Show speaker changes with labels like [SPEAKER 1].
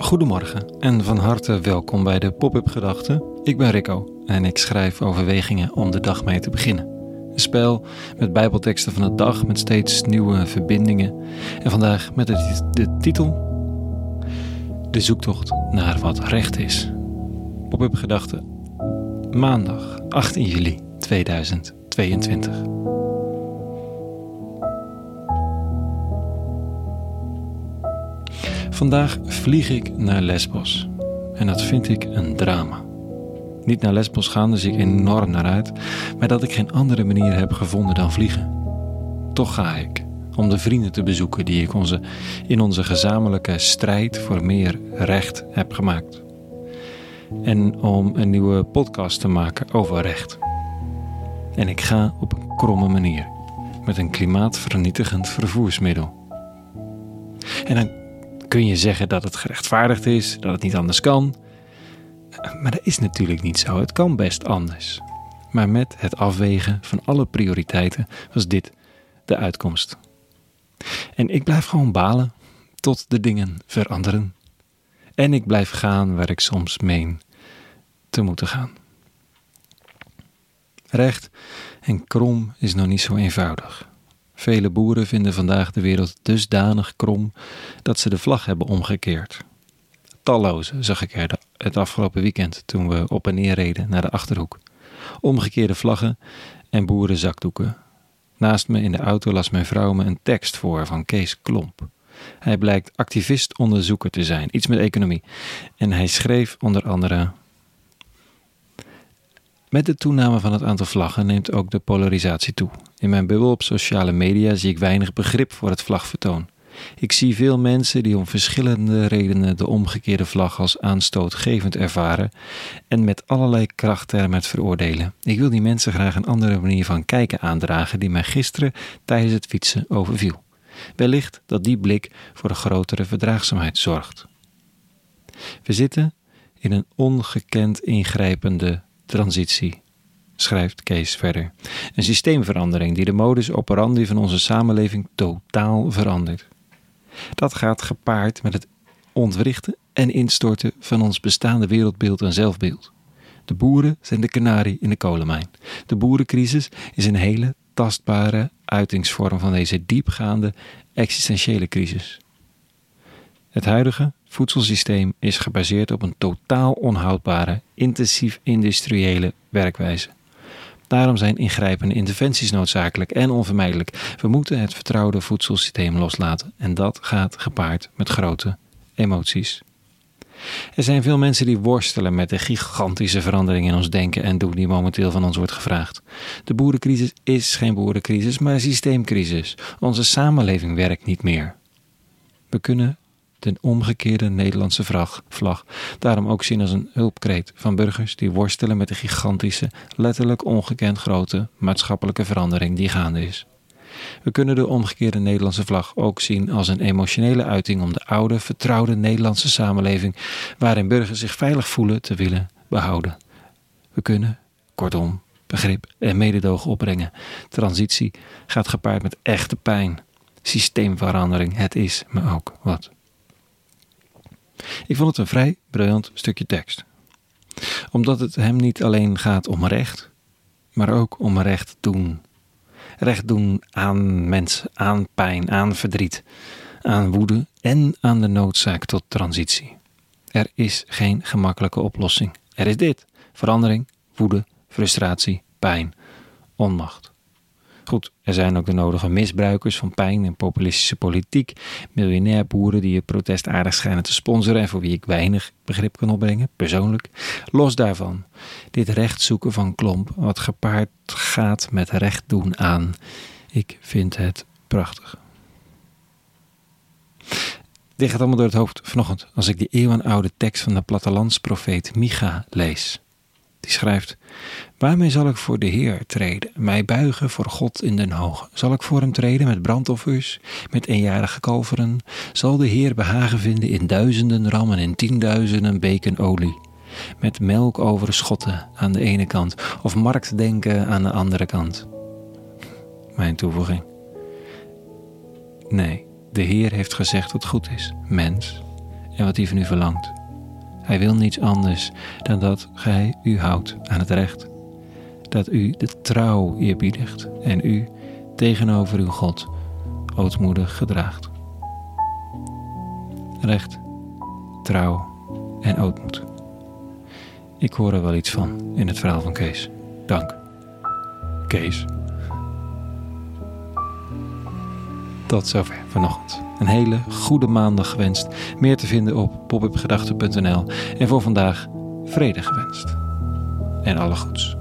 [SPEAKER 1] Goedemorgen en van harte welkom bij de Pop-up Gedachten. Ik ben Rico en ik schrijf overwegingen om de dag mee te beginnen. Een spel met bijbelteksten van de dag met steeds nieuwe verbindingen. En vandaag met de, de titel De zoektocht naar wat recht is. Pop-up Gedachten maandag 18 juli 2022. Vandaag vlieg ik naar Lesbos. En dat vind ik een drama. Niet naar Lesbos gaan, daar zie ik enorm naar uit, maar dat ik geen andere manier heb gevonden dan vliegen. Toch ga ik, om de vrienden te bezoeken die ik onze, in onze gezamenlijke strijd voor meer recht heb gemaakt. En om een nieuwe podcast te maken over recht. En ik ga op een kromme manier, met een klimaatvernietigend vervoersmiddel. En dan kun je zeggen dat het gerechtvaardigd is, dat het niet anders kan. Maar dat is natuurlijk niet zo. Het kan best anders. Maar met het afwegen van alle prioriteiten was dit de uitkomst. En ik blijf gewoon balen tot de dingen veranderen. En ik blijf gaan waar ik soms meen te moeten gaan. Recht en krom is nog niet zo eenvoudig. Vele boeren vinden vandaag de wereld dusdanig krom dat ze de vlag hebben omgekeerd. Talloze zag ik er het afgelopen weekend toen we op en neer reden naar de achterhoek. Omgekeerde vlaggen en boerenzakdoeken. Naast me in de auto las mijn vrouw me een tekst voor van Kees Klomp. Hij blijkt activist-onderzoeker te zijn, iets met economie. En hij schreef onder andere met de toename van het aantal vlaggen neemt ook de polarisatie toe. In mijn bubbel op sociale media zie ik weinig begrip voor het vlagvertoon. Ik zie veel mensen die om verschillende redenen de omgekeerde vlag als aanstootgevend ervaren en met allerlei krachttermen het veroordelen. Ik wil die mensen graag een andere manier van kijken aandragen die mij gisteren tijdens het fietsen overviel. Wellicht dat die blik voor een grotere verdraagzaamheid zorgt. We zitten in een ongekend ingrijpende transitie, schrijft Kees verder. Een systeemverandering die de modus operandi van onze samenleving totaal verandert. Dat gaat gepaard met het ontwrichten en instorten van ons bestaande wereldbeeld en zelfbeeld. De boeren zijn de kanarie in de kolenmijn. De boerencrisis is een hele tastbare uitingsvorm van deze diepgaande existentiële crisis. Het huidige voedselsysteem is gebaseerd op een totaal onhoudbare, intensief industriële werkwijze. Daarom zijn ingrijpende interventies noodzakelijk en onvermijdelijk. We moeten het vertrouwde voedselsysteem loslaten en dat gaat gepaard met grote emoties. Er zijn veel mensen die worstelen met de gigantische verandering in ons denken en doen die momenteel van ons wordt gevraagd. De boerencrisis is geen boerencrisis, maar een systeemcrisis. Onze samenleving werkt niet meer. We kunnen de omgekeerde Nederlandse vlag, daarom ook zien als een hulpkreet van burgers die worstelen met de gigantische, letterlijk ongekend grote maatschappelijke verandering die gaande is. We kunnen de omgekeerde Nederlandse vlag ook zien als een emotionele uiting om de oude, vertrouwde Nederlandse samenleving, waarin burgers zich veilig voelen, te willen behouden. We kunnen, kortom, begrip en mededogen opbrengen. Transitie gaat gepaard met echte pijn. Systeemverandering, het is me ook wat. Ik vond het een vrij briljant stukje tekst. Omdat het hem niet alleen gaat om recht, maar ook om recht doen. Recht doen aan mensen, aan pijn, aan verdriet, aan woede en aan de noodzaak tot transitie. Er is geen gemakkelijke oplossing. Er is dit: verandering, woede, frustratie, pijn, onmacht. Goed, er zijn ook de nodige misbruikers van pijn en populistische politiek, miljonair boeren die je protest aardig schijnen te sponsoren en voor wie ik weinig begrip kan opbrengen, persoonlijk. Los daarvan, dit recht zoeken van klomp, wat gepaard gaat met recht doen aan. Ik vind het prachtig. Dit gaat allemaal door het hoofd vanochtend als ik die eeuwenoude tekst van de plattelandsprofeet Micha lees. Die schrijft: Waarmee zal ik voor de Heer treden, mij buigen voor God in den hoge? Zal ik voor hem treden met brandoffers, met eenjarige kalveren? Zal de Heer behagen vinden in duizenden rammen en tienduizenden beken olie? Met melk over schotten aan de ene kant, of marktdenken aan de andere kant? Mijn toevoeging. Nee, de Heer heeft gezegd wat goed is, mens. en wat hij van u verlangt. Hij wil niets anders dan dat gij u houdt aan het recht. Dat u de trouw eerbiedigt en u tegenover uw God ootmoedig gedraagt. Recht, trouw en ootmoed. Ik hoor er wel iets van in het verhaal van Kees. Dank. Kees. Tot zover vanochtend. Een hele goede maandag gewenst. Meer te vinden op popupgedachten.nl. En voor vandaag vrede gewenst. En alle goeds.